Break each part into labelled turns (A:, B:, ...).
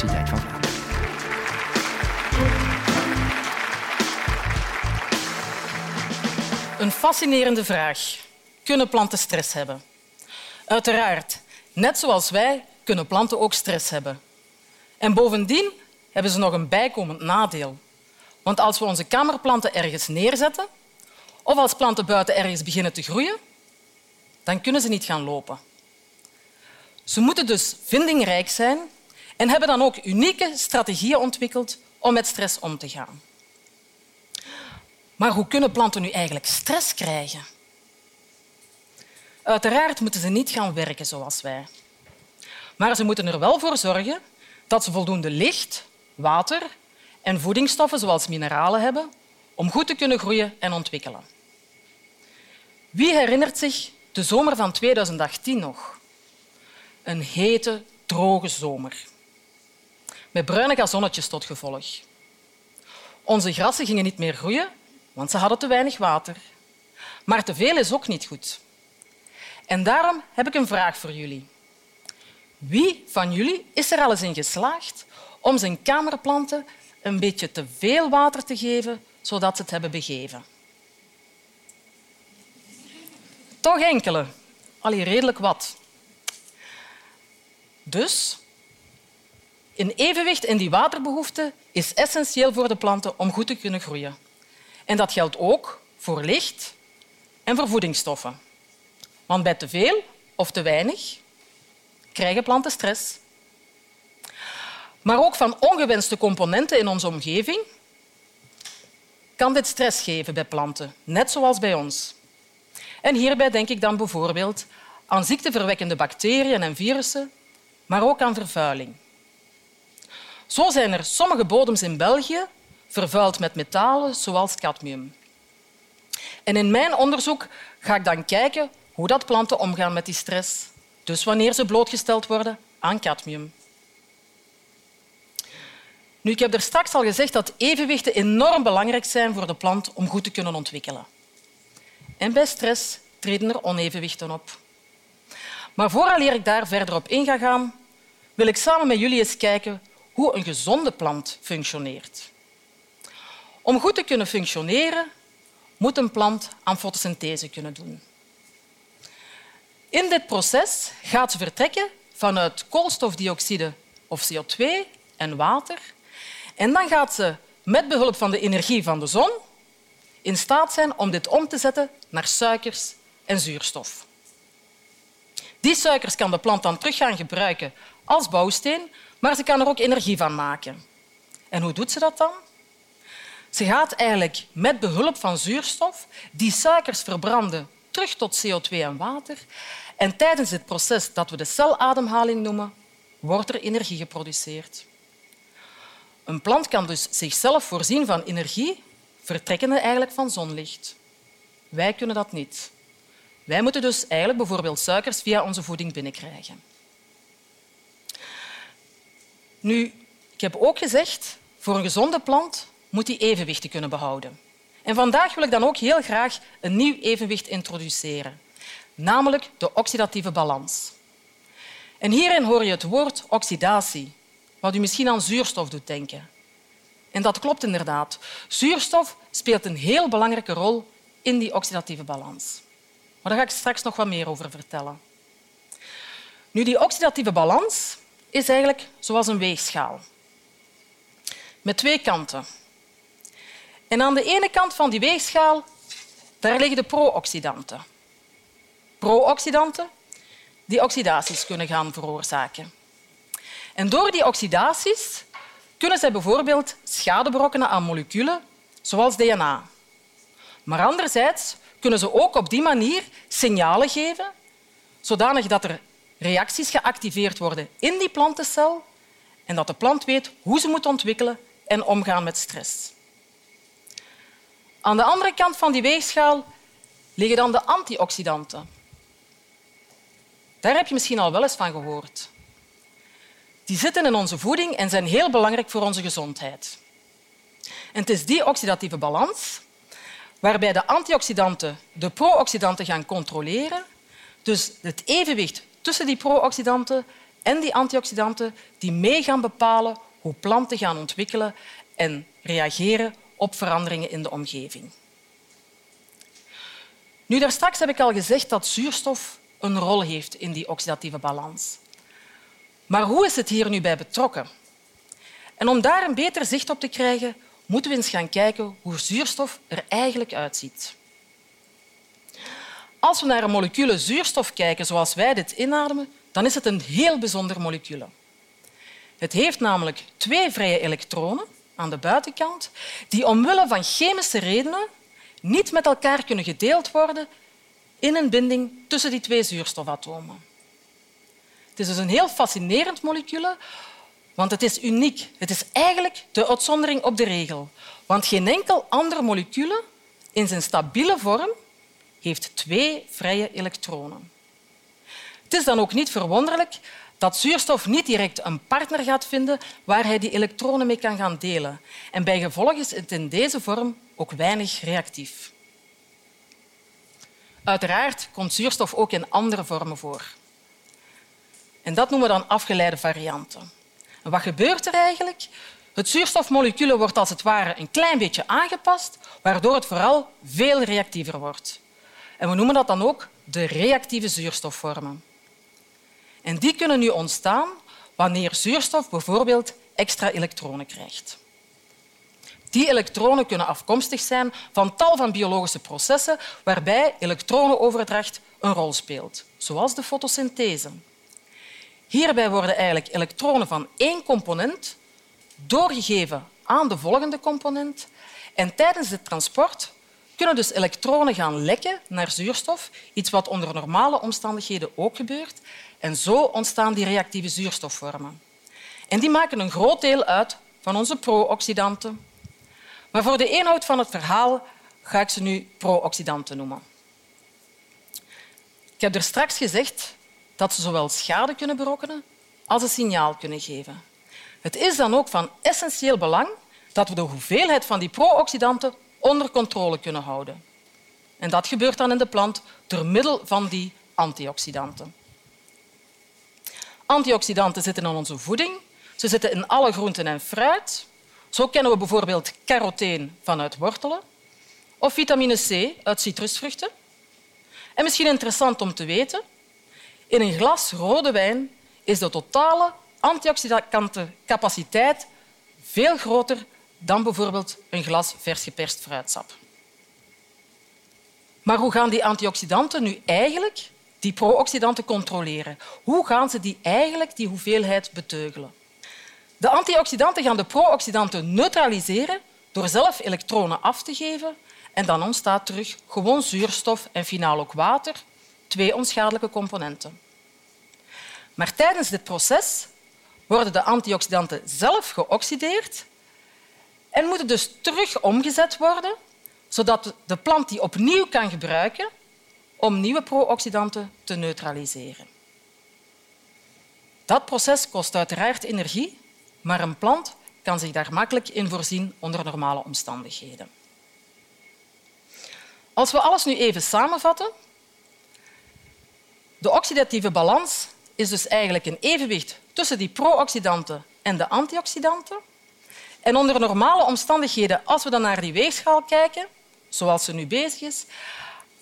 A: Van Vlaanderen.
B: Een fascinerende vraag. Kunnen planten stress hebben? Uiteraard. Net zoals wij kunnen planten ook stress hebben. En bovendien hebben ze nog een bijkomend nadeel. Want als we onze kamerplanten ergens neerzetten of als planten buiten ergens beginnen te groeien, dan kunnen ze niet gaan lopen. Ze moeten dus vindingrijk zijn en hebben dan ook unieke strategieën ontwikkeld om met stress om te gaan. Maar hoe kunnen planten nu eigenlijk stress krijgen? Uiteraard moeten ze niet gaan werken zoals wij. Maar ze moeten er wel voor zorgen dat ze voldoende licht, water en voedingsstoffen zoals mineralen hebben om goed te kunnen groeien en ontwikkelen. Wie herinnert zich de zomer van 2018 nog? Een hete, droge zomer. Met bruine gazonnetjes tot gevolg. Onze grassen gingen niet meer groeien, want ze hadden te weinig water. Maar te veel is ook niet goed. En daarom heb ik een vraag voor jullie. Wie van jullie is er al eens in geslaagd om zijn kamerplanten een beetje te veel water te geven, zodat ze het hebben begeven? Toch enkele. Allee, redelijk wat. Dus een evenwicht in die waterbehoefte is essentieel voor de planten om goed te kunnen groeien. En dat geldt ook voor licht en voor voedingsstoffen. Want bij te veel of te weinig krijgen planten stress. Maar ook van ongewenste componenten in onze omgeving kan dit stress geven bij planten, net zoals bij ons. En hierbij denk ik dan bijvoorbeeld aan ziekteverwekkende bacteriën en virussen, maar ook aan vervuiling. Zo zijn er sommige bodems in België vervuild met metalen zoals cadmium. En in mijn onderzoek ga ik dan kijken hoe dat planten omgaan met die stress, dus wanneer ze blootgesteld worden aan cadmium. Nu, ik heb er straks al gezegd dat evenwichten enorm belangrijk zijn voor de plant om goed te kunnen ontwikkelen. En bij stress treden er onevenwichten op. Maar vooraleer ik daar verder op in ga wil ik samen met jullie eens kijken hoe een gezonde plant functioneert. Om goed te kunnen functioneren, moet een plant aan fotosynthese kunnen doen. In dit proces gaat ze vertrekken vanuit koolstofdioxide of CO2 en water. En dan gaat ze met behulp van de energie van de zon in staat zijn om dit om te zetten naar suikers en zuurstof. Die suikers kan de plant dan terug gaan gebruiken als bouwsteen, maar ze kan er ook energie van maken. En hoe doet ze dat dan? Ze gaat eigenlijk met behulp van zuurstof die suikers verbranden terug tot CO2 en water. En tijdens het proces dat we de celademhaling noemen, wordt er energie geproduceerd. Een plant kan dus zichzelf voorzien van energie, vertrekkende eigenlijk van zonlicht. Wij kunnen dat niet. Wij moeten dus eigenlijk bijvoorbeeld suikers via onze voeding binnenkrijgen. Nu, ik heb ook gezegd, voor een gezonde plant moet die evenwicht kunnen behouden. En vandaag wil ik dan ook heel graag een nieuw evenwicht introduceren, namelijk de oxidatieve balans. En hierin hoor je het woord oxidatie, wat u misschien aan zuurstof doet denken. En dat klopt inderdaad. Zuurstof speelt een heel belangrijke rol in die oxidatieve balans. Maar daar ga ik straks nog wat meer over vertellen. Nu, die oxidatieve balans is eigenlijk zoals een weegschaal. Met twee kanten. En aan de ene kant van die weegschaal daar liggen de pro-oxidanten. Pro-oxidanten die oxidaties kunnen gaan veroorzaken. En door die oxidaties kunnen zij bijvoorbeeld schade berokkenen aan moleculen, zoals DNA. Maar anderzijds kunnen ze ook op die manier signalen geven, zodanig dat er reacties geactiveerd worden in die plantencel en dat de plant weet hoe ze moet ontwikkelen en omgaan met stress. Aan de andere kant van die weegschaal liggen dan de antioxidanten. Daar heb je misschien al wel eens van gehoord. Die zitten in onze voeding en zijn heel belangrijk voor onze gezondheid. En het is die oxidatieve balans waarbij de antioxidanten de pro-oxidanten gaan controleren, dus het evenwicht tussen die pro-oxidanten en die antioxidanten die mee gaan bepalen hoe planten gaan ontwikkelen en reageren op veranderingen in de omgeving. Nu, daar straks heb ik al gezegd dat zuurstof een rol heeft in die oxidatieve balans. Maar hoe is het hier nu bij betrokken? En om daar een beter zicht op te krijgen, moeten we eens gaan kijken hoe zuurstof er eigenlijk uitziet. Als we naar een molecule zuurstof kijken zoals wij dit inademen, dan is het een heel bijzonder molecule. Het heeft namelijk twee vrije elektronen aan de buitenkant die omwille van chemische redenen niet met elkaar kunnen gedeeld worden in een binding tussen die twee zuurstofatomen. Het is dus een heel fascinerend molecule, want het is uniek. Het is eigenlijk de uitzondering op de regel. Want geen enkel ander molecule in zijn stabiele vorm heeft twee vrije elektronen. Het is dan ook niet verwonderlijk dat zuurstof niet direct een partner gaat vinden waar hij die elektronen mee kan gaan delen. En bijgevolg is het in deze vorm ook weinig reactief. Uiteraard komt zuurstof ook in andere vormen voor. En dat noemen we dan afgeleide varianten. En wat gebeurt er eigenlijk? Het zuurstofmolecuul wordt als het ware een klein beetje aangepast, waardoor het vooral veel reactiever wordt. En we noemen dat dan ook de reactieve zuurstofvormen. En die kunnen nu ontstaan wanneer zuurstof bijvoorbeeld extra elektronen krijgt. Die elektronen kunnen afkomstig zijn van tal van biologische processen waarbij elektronenoverdracht een rol speelt, zoals de fotosynthese. Hierbij worden eigenlijk elektronen van één component doorgegeven aan de volgende component en tijdens het transport kunnen dus elektronen gaan lekken naar zuurstof, iets wat onder normale omstandigheden ook gebeurt. En zo ontstaan die reactieve zuurstofvormen. En die maken een groot deel uit van onze pro-oxidanten. Maar voor de eenhoud van het verhaal ga ik ze nu pro-oxidanten noemen. Ik heb er straks gezegd dat ze zowel schade kunnen berokkenen als een signaal kunnen geven. Het is dan ook van essentieel belang dat we de hoeveelheid van die pro-oxidanten onder controle kunnen houden. En dat gebeurt dan in de plant door middel van die antioxidanten. Antioxidanten zitten in onze voeding. Ze zitten in alle groenten en fruit. Zo kennen we bijvoorbeeld caroteen vanuit wortelen of vitamine C uit citrusvruchten. En misschien interessant om te weten, in een glas rode wijn is de totale antioxidantencapaciteit veel groter dan bijvoorbeeld een glas vers geperst fruitsap. Maar hoe gaan die antioxidanten nu eigenlijk die pro-oxidanten controleren? Hoe gaan ze die eigenlijk die hoeveelheid beteugelen? De antioxidanten gaan de pro-oxidanten neutraliseren door zelf elektronen af te geven en dan ontstaat terug gewoon zuurstof en finaal ook water, twee onschadelijke componenten. Maar tijdens dit proces worden de antioxidanten zelf geoxideerd en moeten dus terug omgezet worden, zodat de plant die opnieuw kan gebruiken om nieuwe pro-oxidanten te neutraliseren. Dat proces kost uiteraard energie, maar een plant kan zich daar makkelijk in voorzien onder normale omstandigheden. Als we alles nu even samenvatten. De oxidatieve balans is dus eigenlijk een evenwicht tussen die pro-oxidanten en de antioxidanten. En onder normale omstandigheden, als we dan naar die weegschaal kijken, zoals ze nu bezig is,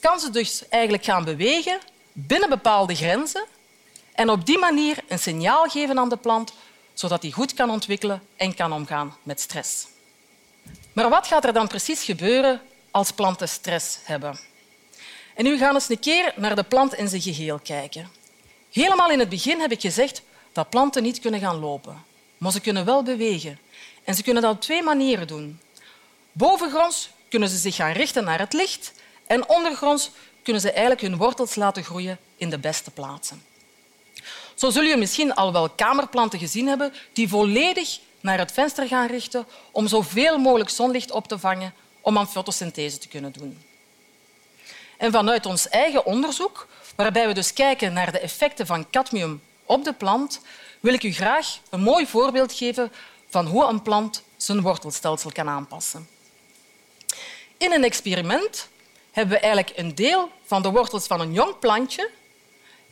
B: kan ze dus eigenlijk gaan bewegen binnen bepaalde grenzen en op die manier een signaal geven aan de plant, zodat die goed kan ontwikkelen en kan omgaan met stress. Maar wat gaat er dan precies gebeuren als planten stress hebben? En nu gaan we eens een keer naar de plant in zijn geheel kijken. Helemaal in het begin heb ik gezegd dat planten niet kunnen gaan lopen, maar ze kunnen wel bewegen. En ze kunnen dat op twee manieren doen. Bovengronds kunnen ze zich gaan richten naar het licht en ondergronds kunnen ze eigenlijk hun wortels laten groeien in de beste plaatsen. Zo zul je misschien al wel kamerplanten gezien hebben die volledig naar het venster gaan richten om zoveel mogelijk zonlicht op te vangen om aan fotosynthese te kunnen doen. En vanuit ons eigen onderzoek, waarbij we dus kijken naar de effecten van cadmium op de plant, wil ik u graag een mooi voorbeeld geven van hoe een plant zijn wortelstelsel kan aanpassen. In een experiment hebben we eigenlijk een deel van de wortels van een jong plantje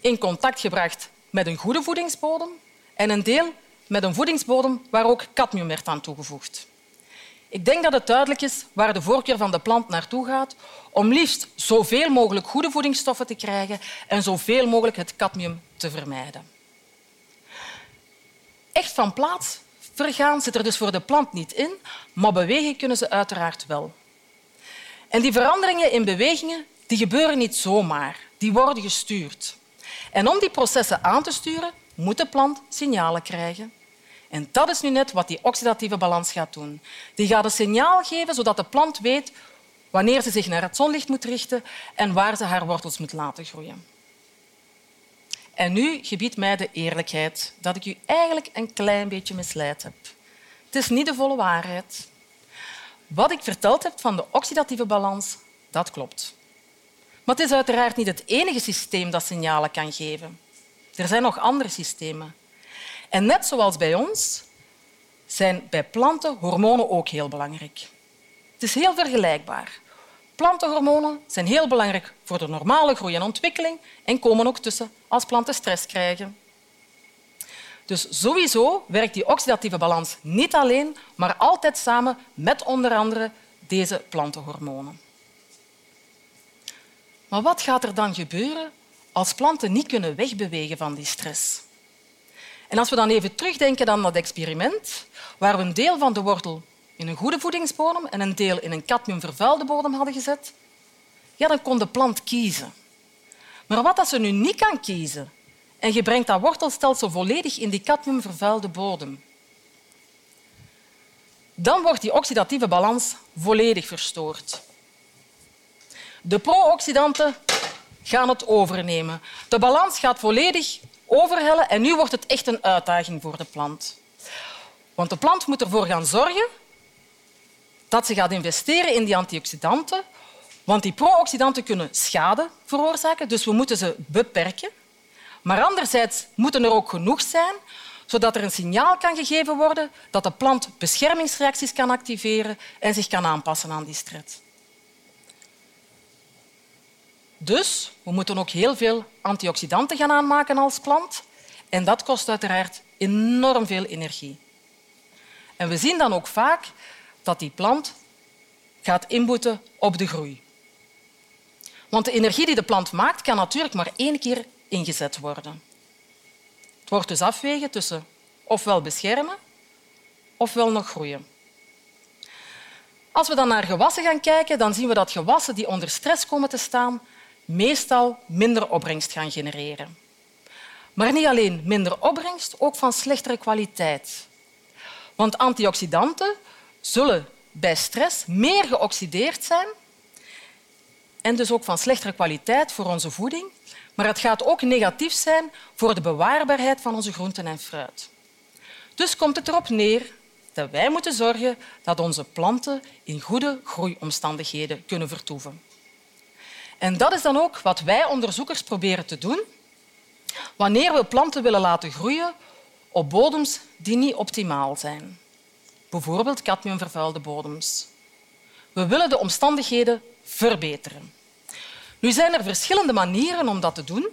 B: in contact gebracht met een goede voedingsbodem en een deel met een voedingsbodem waar ook cadmium werd aan toegevoegd. Ik denk dat het duidelijk is waar de voorkeur van de plant naartoe gaat om liefst zoveel mogelijk goede voedingsstoffen te krijgen en zoveel mogelijk het cadmium te vermijden. Echt van plaats vergaan zit er dus voor de plant niet in, maar bewegen kunnen ze uiteraard wel. En die veranderingen in bewegingen die gebeuren niet zomaar, die worden gestuurd. En om die processen aan te sturen, moet de plant signalen krijgen. En dat is nu net wat die oxidatieve balans gaat doen. Die gaat een signaal geven zodat de plant weet wanneer ze zich naar het zonlicht moet richten en waar ze haar wortels moet laten groeien. En nu gebiedt mij de eerlijkheid dat ik u eigenlijk een klein beetje misleid heb. Het is niet de volle waarheid. Wat ik verteld heb van de oxidatieve balans, dat klopt. Maar het is uiteraard niet het enige systeem dat signalen kan geven. Er zijn nog andere systemen. En net zoals bij ons zijn bij planten hormonen ook heel belangrijk. Het is heel vergelijkbaar. Plantenhormonen zijn heel belangrijk voor de normale groei en ontwikkeling en komen ook tussen als planten stress krijgen. Dus sowieso werkt die oxidatieve balans niet alleen, maar altijd samen met onder andere deze plantenhormonen. Maar wat gaat er dan gebeuren als planten niet kunnen wegbewegen van die stress? En als we dan even terugdenken aan dat experiment, waar we een deel van de wortel in een goede voedingsbodem en een deel in een cadmiumvervuilde bodem hadden gezet, ja, dan kon de plant kiezen. Maar wat als ze nu niet kan kiezen en je brengt dat wortelstelsel volledig in die cadmiumvervuilde bodem, dan wordt die oxidatieve balans volledig verstoord. De pro-oxidanten gaan het overnemen. De balans gaat volledig overhellen en nu wordt het echt een uitdaging voor de plant. Want de plant moet ervoor gaan zorgen dat ze gaat investeren in die antioxidanten, want die pro-oxidanten kunnen schade veroorzaken, dus we moeten ze beperken. Maar anderzijds moeten er ook genoeg zijn zodat er een signaal kan gegeven worden dat de plant beschermingsreacties kan activeren en zich kan aanpassen aan die stress. Dus we moeten ook heel veel antioxidanten gaan aanmaken als plant. En dat kost uiteraard enorm veel energie. En we zien dan ook vaak dat die plant gaat inboeten op de groei. Want de energie die de plant maakt, kan natuurlijk maar één keer ingezet worden. Het wordt dus afwegen tussen ofwel beschermen ofwel nog groeien. Als we dan naar gewassen gaan kijken, dan zien we dat gewassen die onder stress komen te staan, meestal minder opbrengst gaan genereren. Maar niet alleen minder opbrengst, ook van slechtere kwaliteit. Want antioxidanten zullen bij stress meer geoxideerd zijn en dus ook van slechtere kwaliteit voor onze voeding. Maar het gaat ook negatief zijn voor de bewaarbaarheid van onze groenten en fruit. Dus komt het erop neer dat wij moeten zorgen dat onze planten in goede groeiomstandigheden kunnen vertoeven. En dat is dan ook wat wij onderzoekers proberen te doen wanneer we planten willen laten groeien op bodems die niet optimaal zijn. Bijvoorbeeld cadmiumvervuilde bodems. We willen de omstandigheden verbeteren. Nu zijn er verschillende manieren om dat te doen.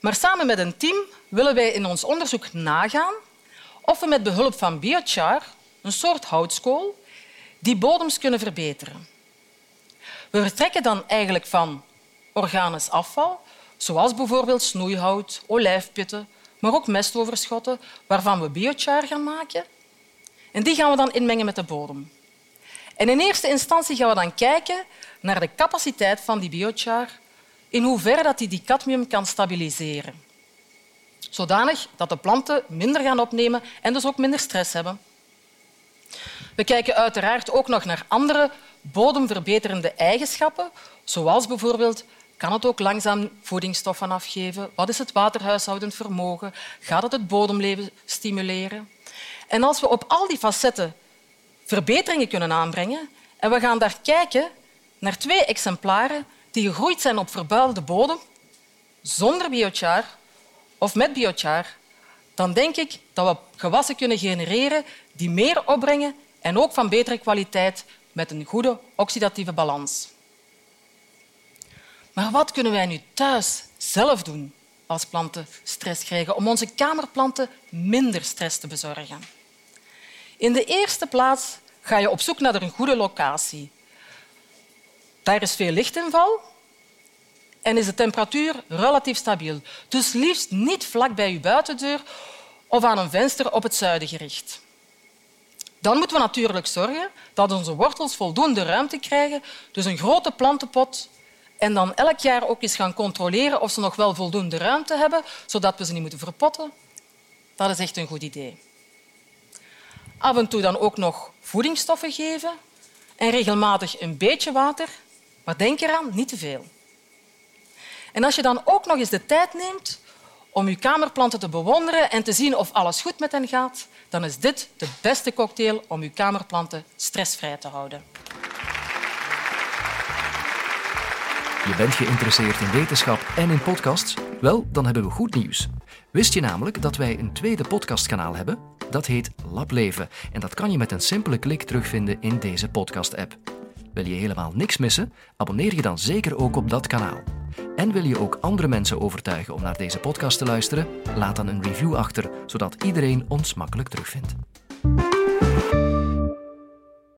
B: Maar samen met een team willen wij in ons onderzoek nagaan of we met behulp van biochar, een soort houtskool, die bodems kunnen verbeteren. We vertrekken dan eigenlijk van organisch afval, zoals bijvoorbeeld snoeihout, olijfpitten, maar ook mestoverschotten, waarvan we biochar gaan maken. En die gaan we dan inmengen met de bodem. En in eerste instantie gaan we dan kijken naar de capaciteit van die biochar, in hoeverre dat die, cadmium kan stabiliseren. Zodanig dat de planten minder gaan opnemen en dus ook minder stress hebben. We kijken uiteraard ook nog naar andere bodemverbeterende eigenschappen, zoals bijvoorbeeld kan het ook langzaam voedingsstoffen afgeven? Wat is het waterhuishoudend vermogen? Gaat het het bodemleven stimuleren? En als we op al die facetten verbeteringen kunnen aanbrengen en we gaan daar kijken naar twee exemplaren die gegroeid zijn op verbuilde bodem, zonder biochar of met biochar, dan denk ik dat we gewassen kunnen genereren die meer opbrengen en ook van betere kwaliteit met een goede oxidatieve balans. Maar wat kunnen wij nu thuis zelf doen? als planten stress krijgen, om onze kamerplanten minder stress te bezorgen. In de eerste plaats ga je op zoek naar een goede locatie. Daar is veel lichtinval en is de temperatuur relatief stabiel. Dus liefst niet vlak bij je buitendeur of aan een venster op het zuiden gericht. Dan moeten we natuurlijk zorgen dat onze wortels voldoende ruimte krijgen, dus een grote plantenpot en dan elk jaar ook eens gaan controleren of ze nog wel voldoende ruimte hebben, zodat we ze niet moeten verpotten. Dat is echt een goed idee. Af en toe dan ook nog voedingsstoffen geven en regelmatig een beetje water, maar denk eraan, niet te veel. En als je dan ook nog eens de tijd neemt om je kamerplanten te bewonderen en te zien of alles goed met hen gaat, dan is dit de beste cocktail om je kamerplanten stressvrij te houden.
A: Je bent geïnteresseerd in wetenschap en in podcasts? Wel, dan hebben we goed nieuws. Wist je namelijk dat wij een tweede podcastkanaal hebben? Dat heet Lableven en dat kan je met een simpele klik terugvinden in deze podcast-app. Wil je helemaal niks missen? Abonneer je dan zeker ook op dat kanaal. En wil je ook andere mensen overtuigen om naar deze podcast te luisteren? Laat dan een review achter, zodat iedereen ons makkelijk terugvindt.